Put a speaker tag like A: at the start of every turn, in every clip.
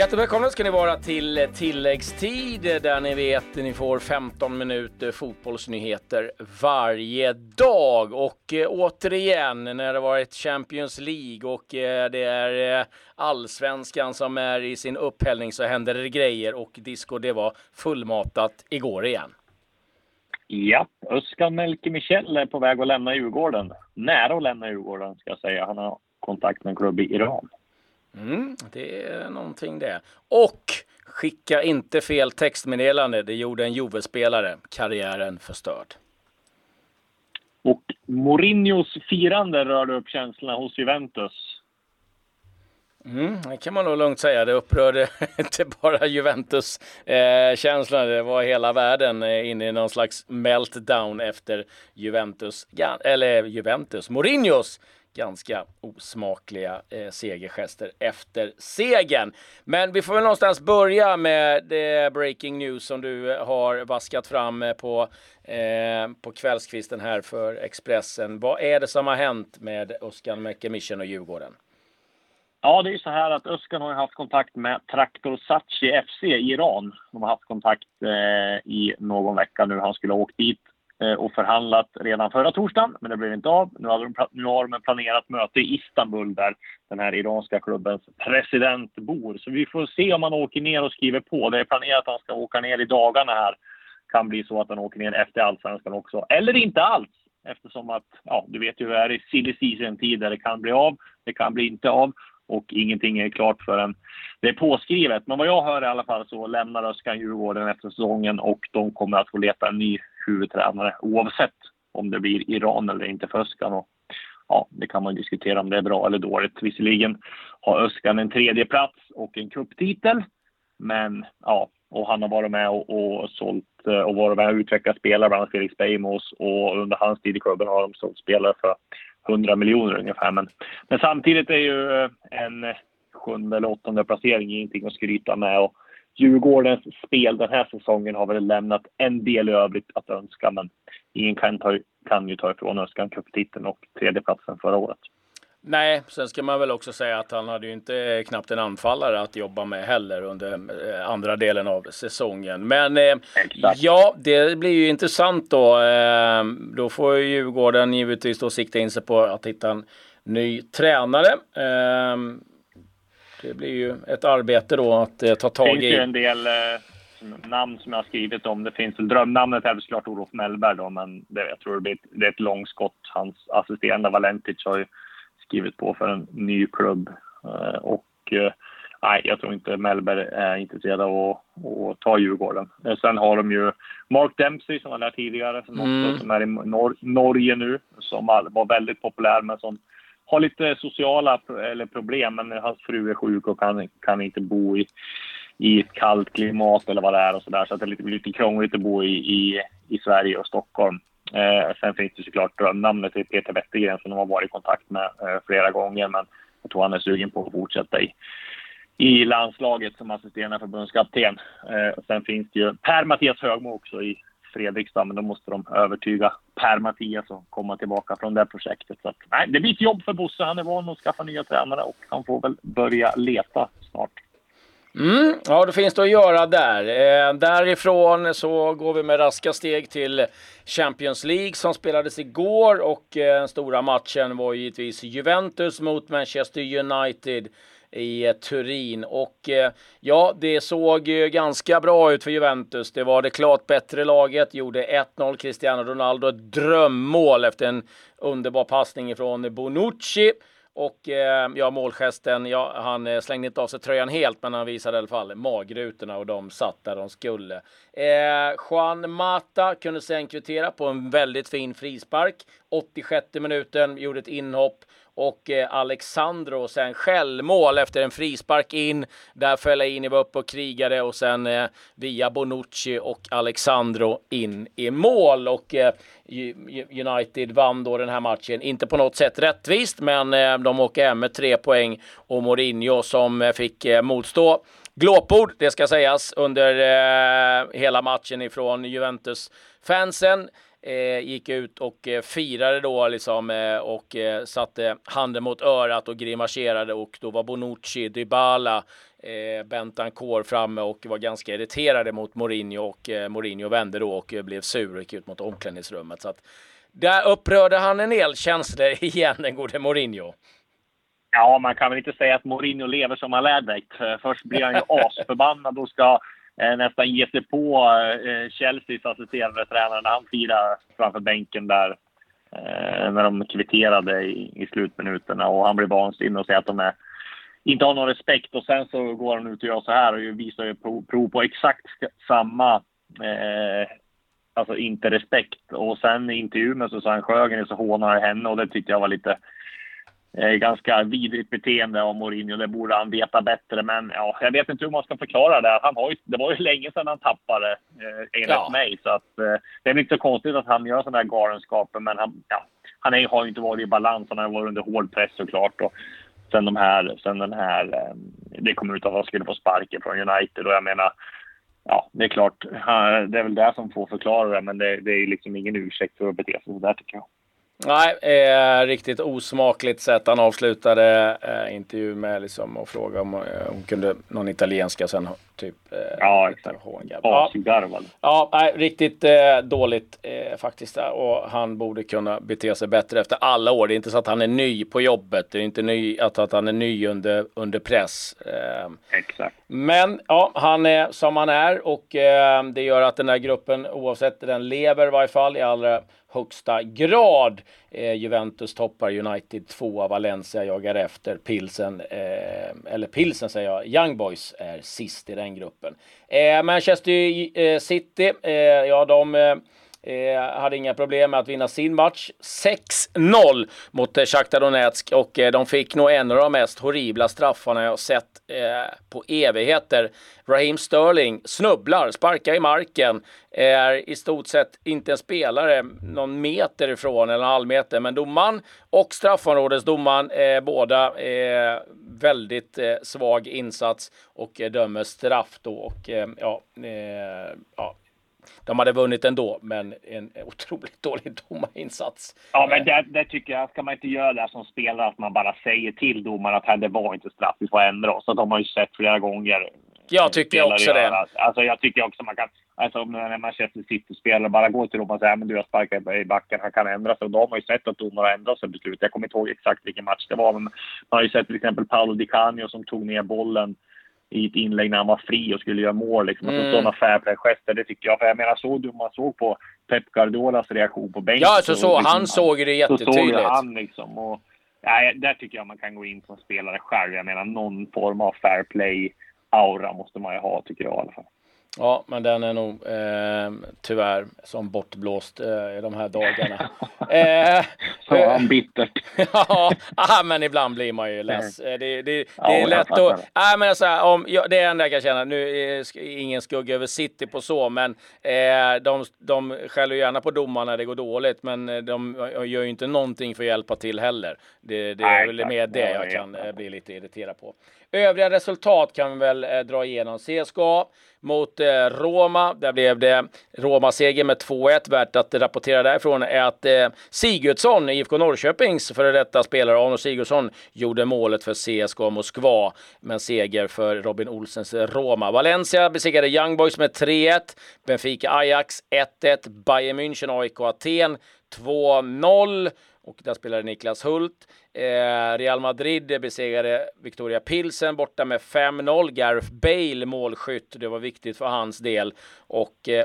A: Jättevälkomna ska ni vara till tilläggstid där ni vet ni får 15 minuter fotbollsnyheter varje dag. Och eh, återigen när det varit Champions League och eh, det är eh, allsvenskan som är i sin upphällning så händer det grejer och disco det var fullmatat igår igen.
B: Ja, Özcan Melke Michel är på väg att lämna Djurgården. Nära att lämna Djurgården ska jag säga. Han har kontakt med en klubb i Iran.
A: Mm, det är någonting det. Och skicka inte fel textmeddelande. Det gjorde en Juve-spelare. Karriären förstörd.
B: Och Mourinhos firande rörde upp känslorna hos Juventus.
A: Mm, det kan man nog lugnt säga. Det upprörde inte bara Juventus-känslorna. Eh, det var hela världen eh, inne i någon slags meltdown efter Juventus, eller Juventus, Mourinhos ganska osmakliga eh, segergester efter segern. Men vi får väl någonstans börja med det breaking news som du eh, har vaskat fram eh, på, eh, på kvällskvisten här för Expressen. Vad är det som har hänt med Özcan Mekemischen och Djurgården?
B: Ja, det är ju så här att Özcan har haft kontakt med Traktor Sachi FC i Iran. De har haft kontakt eh, i någon vecka nu. Han skulle ha åkt dit Eh, och förhandlat redan förra torsdagen, men det blev inte av. Nu, hade de, nu har de ett planerat möte i Istanbul där den här iranska klubbens president bor. Så vi får se om han åker ner och skriver på. Det är planerat att han ska åka ner i dagarna här. Kan bli så att han åker ner efter allsvenskan också. Eller inte alls, eftersom att, ja, du vet ju hur det är i silly season-tid där det kan bli av, det kan bli inte av och ingenting är klart förrän det är påskrivet. Men vad jag hör i alla fall så lämnar Öskan Djurgården efter säsongen och de kommer att få leta en ny huvudtränare oavsett om det blir Iran eller inte för Öskan. Och, ja, det kan man diskutera om det är bra eller dåligt. Visserligen har Öskan en tredje plats och en kupptitel, men ja, och han har varit med och, och sålt eh, och varit med och utvecklat spelare, bland annat Felix Beijmos och under hans tid i klubben har de sålt spelare för 100 miljoner ungefär. Men, men samtidigt är ju eh, en sjunde eller åttonde placering ingenting att skryta med. Och Djurgårdens spel den här säsongen har väl lämnat en del i övrigt att önska, men ingen kan, ta, kan ju ta ifrån Öskan cuptiteln och tredjeplatsen förra året.
A: Nej, sen ska man väl också säga att han hade ju inte eh, knappt en anfallare att jobba med heller under eh, andra delen av säsongen. Men eh, ja, det blir ju intressant då. Eh, då får ju Djurgården givetvis då sikta in sig på att hitta en ny tränare. Eh, det blir ju ett arbete då att eh, ta tag i. Det
B: finns ju en del eh, namn som jag har skrivit om. Det finns väl drömnamnet är såklart Olof Mellberg då, men det, jag tror det, blir ett, det är ett långskott. Hans assisterande Valentic har ju skrivit på för en ny klubb eh, och eh, nej, jag tror inte Mellberg är intresserad av att, att ta Djurgården. Eh, sen har de ju Mark Dempsey som var där tidigare, som, mm. också, som är i Nor Norge nu, som var väldigt populär men som har lite sociala eller problem, men hans fru är sjuk och kan, kan inte bo i, i ett kallt klimat eller vad det är och så där. Så det är lite, lite krångligt att bo i, i, i Sverige och Stockholm. Eh, sen finns det såklart drömnamnet till Peter Wettergren som de har varit i kontakt med eh, flera gånger, men jag tror han är sugen på att fortsätta i, i landslaget som assisterande förbundskapten. Eh, sen finns det ju Per-Mattias Högmo också i Fredrikstad, men då måste de övertyga Per-Mattias att komma tillbaka från det projektet. Så att, nej, det blir ett jobb för Bosse. Han är van att skaffa nya tränare och han får väl börja leta snart.
A: Mm, ja, det finns det att göra där. Eh, därifrån så går vi med raska steg till Champions League som spelades igår och eh, den stora matchen var givetvis Juventus mot Manchester United i eh, Turin. Och eh, ja, det såg ganska bra ut för Juventus. Det var det klart bättre laget, gjorde 1-0 Cristiano Ronaldo, ett drömmål efter en underbar passning från Bonucci. Och eh, ja, målgesten, ja, han eh, slängde inte av sig tröjan helt, men han visade i alla fall magrutorna och de satt där de skulle. Eh, Juan Mata kunde sen kvittera på en väldigt fin frispark. 86 minuten, gjorde ett inhopp och eh, Alexandro sen självmål efter en frispark in. Där Fellaini var uppe och krigade och sen eh, via Bonucci och Alexandro in i mål. Och eh, United vann då den här matchen. Inte på något sätt rättvist, men eh, de åker hem med tre poäng och Mourinho som eh, fick eh, motstå glåpord, det ska sägas, under eh, hela matchen ifrån Juventus-fansen eh, gick ut och eh, firade då liksom eh, och eh, satte handen mot örat och grimaserade och då var Bonucci, Dybala, eh, Bentancourt framme och var ganska irriterade mot Mourinho och eh, Mourinho vände då och blev sur och gick ut mot omklädningsrummet. Så att, där upprörde han en del känslor igen, den gode Mourinho.
B: Ja, man kan väl inte säga att Mourinho lever som han lär. Först blir han ju asförbannad och ska eh, Eh, nästan ge sig på eh, Chelseas assisterande tränare när han firar framför bänken där. Eh, när de kvitterade i, slutminuterna och han blir vansinnig och säger att de är, inte har någon respekt. Och sen så går han ut och gör så här och visar ju prov, prov på exakt samma eh, alltså inte respekt. Och sen i intervjun med Susanne Sjögren så hånar henne och det tyckte jag var lite ganska vidrigt beteende av Mourinho. Det borde han veta bättre. Men ja, jag vet inte hur man ska förklara det. Han har ju, det var ju länge sedan han tappade, eh, enligt ja. mig. Så att, eh, det är inte så konstigt att han gör sådana här galenskaper. Men han, ja, han är, har ju inte varit i balans. Han har varit under hård press såklart. Och sen, de här, sen den här, eh, det kom ut att han skulle få sparken från United. Och jag menar, ja, det är klart, det är väl det som får förklara det, men det, det är liksom ingen ursäkt för att bete sig sådär tycker jag.
A: Nej, eh, riktigt osmakligt sätt. Han avslutade eh, intervjun med liksom, och frågade om eh, hon kunde någon italienska sen typ. Eh,
B: ja, exakt. Ja,
A: nej, riktigt eh, dåligt eh, faktiskt. Och han borde kunna bete sig bättre efter alla år. Det är inte så att han är ny på jobbet. Det är inte ny, att, att han är ny under, under press.
B: Eh, exakt.
A: Men ja, han är som han är och eh, det gör att den här gruppen oavsett den lever i varje fall i allra högsta grad. Eh, Juventus toppar United 2, Valencia jagar efter, Pilsen, eh, eller Pilsen säger jag, Young Boys är sist i den gruppen. Eh, Manchester eh, City, eh, ja de eh, eh, hade inga problem med att vinna sin match. 6-0 mot eh, Shakhtar Donetsk och eh, de fick nog en av de mest horribla straffarna jag sett eh, på evigheter. Raheem Sterling snubblar, sparkar i marken, är i stort sett inte en spelare någon meter ifrån, eller en halv meter, men domaren och straffområdesdomaren, eh, båda väldigt eh, svag insats och eh, dömer straff då. Och, eh, ja, ja, de hade vunnit ändå, men en otroligt dålig domarinsats.
B: Ja, men det, det, tycker jag, ska man inte göra det som spelare, att man bara säger till domaren att det var inte straff, vi får ändra oss. Så de har ju sett flera gånger.
A: Jag tycker också det.
B: Alltså, jag tycker också man kan, alltså när Manchester City-spelare bara går till domaren och säger men du har sparkat i backen, han kan ändra sig. Och då har man ju sett att domaren har ändrat sig beslutet. Jag kommer inte ihåg exakt vilken match det var, men man har ju sett till exempel Paolo Di Canio som tog ner bollen i ett inlägg när han var fri och skulle göra mål. Liksom. Mm. Sådana fair play-gester, det tycker jag. För jag menar, såg du man såg på Pep Guardiolas reaktion på bänken?
A: Ja, så, så, liksom, han såg det jättetydligt. Så såg
B: han liksom. Och, ja, där tycker jag man kan gå in som spelare själv. Jag menar, någon form av fair play-aura måste man ju ha, tycker jag i alla fall.
A: Ja, men den är nog eh, tyvärr som bortblåst eh, i de här dagarna.
B: eh, Sa han bittert.
A: ja, ah, men ibland blir man ju less. Det, det, det ja, är lätt att... Ah, men alltså, om, ja, det är enda jag kan känna. Nu är ingen skugga över City på så, men eh, de, de skäller gärna på domarna när det går dåligt, men eh, de gör ju inte någonting för att hjälpa till heller. Det, det är väl mer det jag kan eh, bli lite irriterad på. Övriga resultat kan vi väl eh, dra igenom. CSKA mot eh, Roma. Där blev det Roma-seger med 2-1. Värt att rapportera därifrån är att eh, Sigurdsson, IFK Norrköpings före detta spelare, Arno Sigurdsson, gjorde målet för CSKA Moskva. Men seger för Robin Olsens Roma. Valencia besegrade Young Boys med 3-1. Benfica Ajax 1-1. Bayern München AIK Aten 2-0 och där spelade Niklas Hult. Eh, Real Madrid besegrade Victoria Pilsen borta med 5-0. Gareth Bale målskytt, det var viktigt för hans del. Och eh,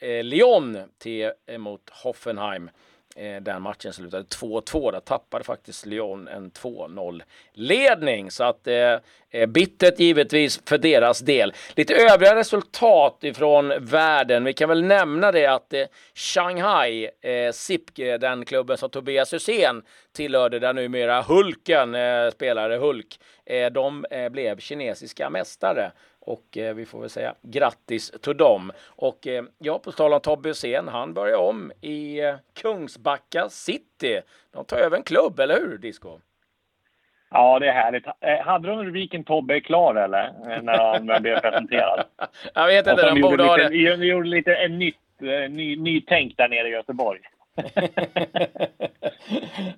A: eh, Lyon till, mot Hoffenheim. Eh, den matchen slutade 2-2. Där tappade faktiskt Lyon en 2-0 ledning. Så att eh, eh, bittert givetvis för deras del. Lite övriga resultat ifrån världen. Vi kan väl nämna det att eh, Shanghai, eh, den klubben som Tobias Hysén tillhörde, där numera Hulken eh, spelade Hulk, eh, de eh, blev kinesiska mästare och eh, vi får väl säga grattis till dem. Och eh, ja, på tal om Tobbe Hysén, han börjar om i eh, Kungsbacka City. De tar över en klubb, eller hur Disco?
B: Ja, det är härligt. Eh, hade de rubriken Tobbe är klar eller? Eh, när han blev presenterad.
A: Jag vet inte, de borde ha det.
B: De gjorde lite en nytt, ny, nytänk där nere i Göteborg.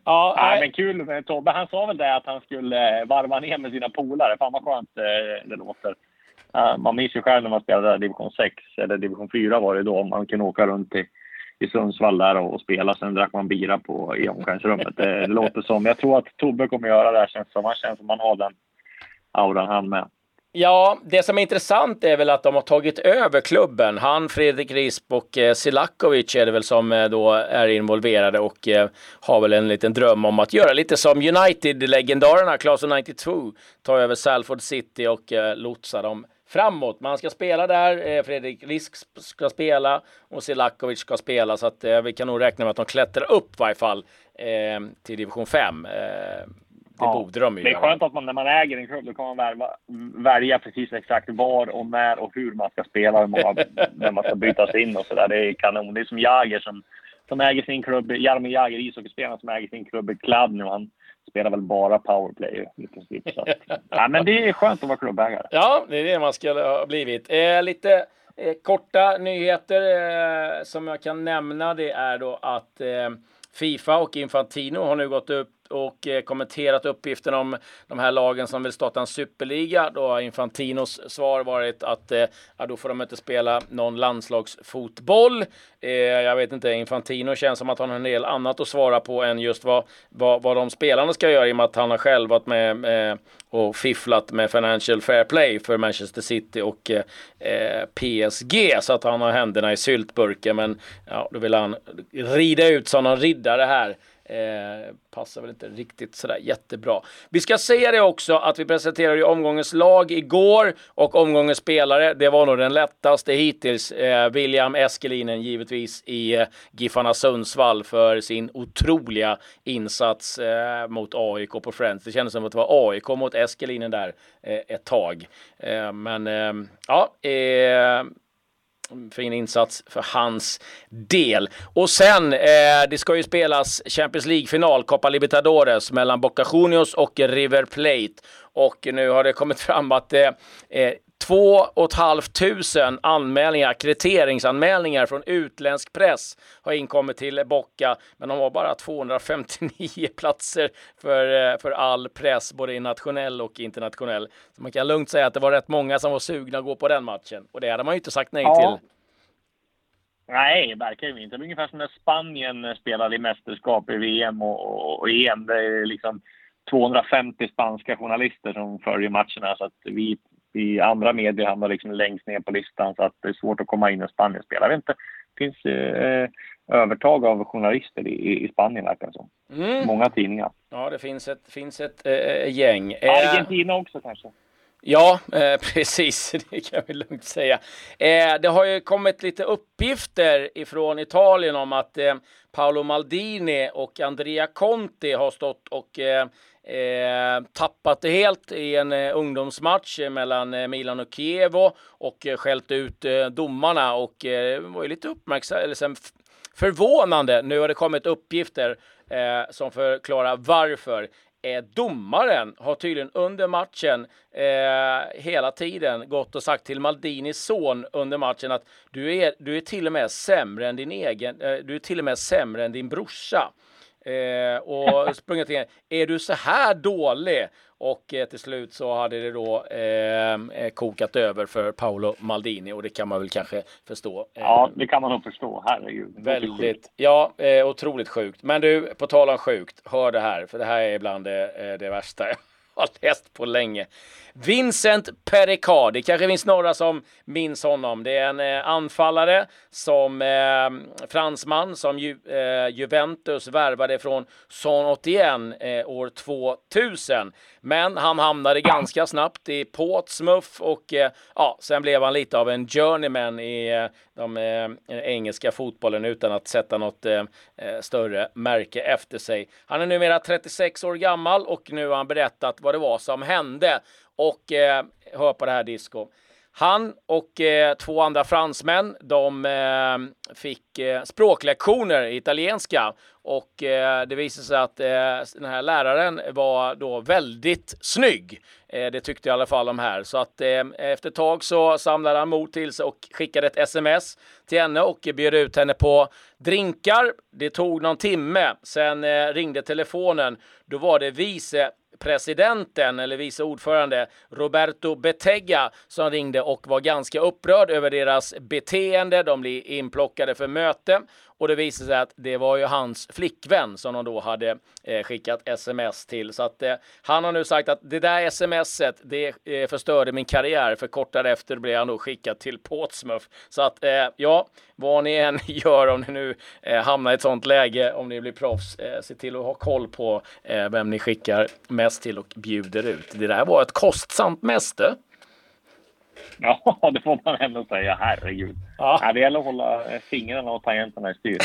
B: ja, nej. men kul med Tobbe. Han sa väl det att han skulle varva ner med sina polare. Fan vad skönt det låter. Eh, man minns ju själv när man spelade division 6, eller division 4 var det då, man kunde åka runt i, i Sundsvall där och, och spela. Sen drack man bira på, i omklädningsrummet. Det, det låter som. Jag tror att Tobbe kommer göra det här, känns som. Han känns som han har den auran han med.
A: Ja, det som är intressant är väl att de har tagit över klubben. Han, Fredrik Risp och eh, Silakovic är det väl som eh, då är involverade och eh, har väl en liten dröm om att göra lite som United-legendarerna, Claes 92, ta över Salford City och eh, lotsa dem framåt. Man ska spela där, eh, Fredrik Risk ska spela och Silakovic ska spela så att eh, vi kan nog räkna med att de klättrar upp i varje fall eh, till division 5. Det ja, borde de ju
B: Det är skönt att man när man äger en klubb, då kan man välja, välja precis exakt var och när och hur man ska spela, hur många, när man ska bytas in och sådär. Det är kanon. Det är som Jager som, som äger sin klubb, Jaromir Jagr, ishockeyspelaren som äger sin klubb i. Han spelar väl bara powerplay i princip. Så ja, men det är skönt att vara klubbägare.
A: Ja, det är det man skulle ha blivit. Eh, lite eh, korta nyheter eh, som jag kan nämna. Det är då att eh, Fifa och Infantino har nu gått upp och eh, kommenterat uppgiften om de här lagen som vill starta en superliga. Då har Infantinos svar varit att eh, ja, då får de inte spela någon landslagsfotboll. Eh, jag vet inte, Infantino känns som att han har en del annat att svara på än just vad, vad, vad de spelarna ska göra i och med att han har själv varit med och fifflat med Financial Fair Play för Manchester City och eh, PSG så att han har händerna i syltburken. Men ja, då vill han rida ut som någon riddare här. Eh, passar väl inte riktigt sådär jättebra. Vi ska säga det också att vi presenterade ju omgångens lag igår och omgångens spelare. Det var nog den lättaste hittills. Eh, William Eskelinen givetvis i eh, Giffarna Sundsvall för sin otroliga insats eh, mot AIK på Friends. Det kändes som att det var AIK mot Eskelinen där eh, ett tag. Eh, men eh, ja, eh, fin insats för hans del. Och sen, eh, det ska ju spelas Champions League-final, Copa Libertadores, mellan Boca Juniors och River Plate. Och nu har det kommit fram att eh, eh 2 500 anmälningar, kriteringsanmälningar från utländsk press har inkommit till Bocca, men de har bara 259 platser för, eh, för all press, både nationell och internationell. Så man kan lugnt säga att det var rätt många som var sugna att gå på den matchen och det hade man ju inte sagt nej ja. till.
B: Nej, verkligen inte. Ungefär som när Spanien spelade i mästerskap i VM och, och, och EM. Det är liksom 250 spanska journalister som följer matcherna så att vi i andra medier hamnar liksom längst ner på listan så att det är svårt att komma in när Spanien spelar. Jag inte, det finns eh, övertag av journalister i, i Spanien verkar det som. Mm. Många tidningar.
A: Ja, det finns ett, finns ett äh, gäng.
B: Eh, Argentina också kanske?
A: Ja, eh, precis. Det kan vi lugnt säga. Eh, det har ju kommit lite uppgifter ifrån Italien om att eh, Paolo Maldini och Andrea Conti har stått och Eh, tappat det helt i en eh, ungdomsmatch mellan eh, Milan och Kievo och eh, skällt ut eh, domarna och eh, var ju lite uppmärksam, eller sen förvånande. Nu har det kommit uppgifter som förklarar varför. Domaren har tydligen under matchen eh, hela tiden gått och sagt till Maldinis son under matchen att du är, du är till och med sämre än din egen, du är till och med sämre än din brorsa. Eh, och sprungit in. Är du så här dålig? Och eh, till slut så hade det då eh, eh, kokat över för Paolo Maldini och det kan man väl kanske förstå.
B: Ja, det kan man nog förstå. Herregud.
A: Väldigt, ja, eh, otroligt sjukt. Men du, på tal om sjukt, hör det här, för det här är ibland det, eh, det värsta har läst på länge. Vincent Pericard, det kanske finns några som minns honom. Det är en eh, anfallare som eh, fransman som ju, eh, Juventus värvade från Son 81 eh, år 2000. Men han hamnade ganska snabbt i Portsmouth och eh, ja, sen blev han lite av en journeyman i eh, de eh, engelska fotbollen utan att sätta något eh, eh, större märke efter sig. Han är numera 36 år gammal och nu har han berättat vad det var som hände. Och eh, hör på det här disco. Han och eh, två andra fransmän, de eh, fick eh, språklektioner i italienska och eh, det visade sig att eh, den här läraren var då väldigt snygg. Eh, det tyckte i alla fall de här. Så att eh, efter ett tag så samlade han mod till sig och skickade ett sms till henne och bjöd ut henne på drinkar. Det tog någon timme. Sen eh, ringde telefonen. Då var det vice presidenten eller vice ordförande Roberto Betega som ringde och var ganska upprörd över deras beteende. De blir inplockade för möte och det visade sig att det var ju hans flickvän som de då hade eh, skickat sms till. Så att eh, han har nu sagt att det där smset, det eh, förstörde min karriär. För kort därefter blev han då skickad till Portsmouth. Så att eh, ja, vad ni än gör om ni nu eh, hamnar i ett sånt läge, om ni blir proffs, eh, se till att ha koll på eh, vem ni skickar mest till och bjuder ut. Det där var ett kostsamt mäste.
B: Ja, det får man ändå säga. Herregud. Ja. Ja, det gäller att hålla fingrarna och tangenterna i styr.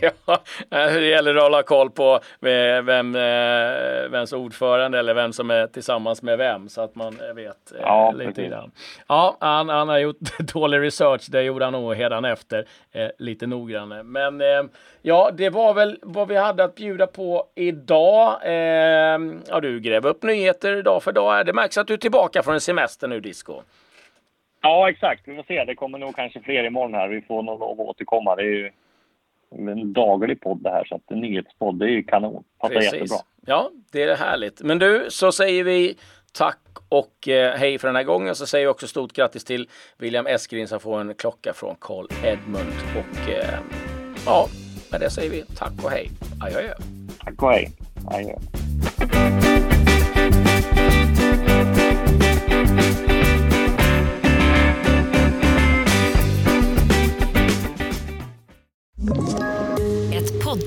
A: ja, det gäller att hålla koll på vem, eh, vems ordförande eller vem som är tillsammans med vem så att man vet eh, ja, lite grann. Ja, han, han har gjort dålig research. Det gjorde han nog redan efter eh, lite noggrannare. Men eh, ja, det var väl vad vi hade att bjuda på idag. Eh, ja, du gräver upp nyheter dag för dag. Det märks att du är tillbaka från en semester nu, Disco.
B: Ja, exakt. Vi får se. Det kommer nog kanske fler imorgon här. Vi får nog lov att återkomma. Det är ju en daglig podd det här, så att en nyhetspodd, det är ju kanon. Passar Precis. jättebra.
A: Ja, det är härligt. Men du, så säger vi tack och eh, hej för den här gången. Så säger vi också stort grattis till William Eskrin som får en klocka från Carl Edmund. Och eh, ja, med det säger vi tack och hej. Adjö.
B: Tack och hej. Adjö.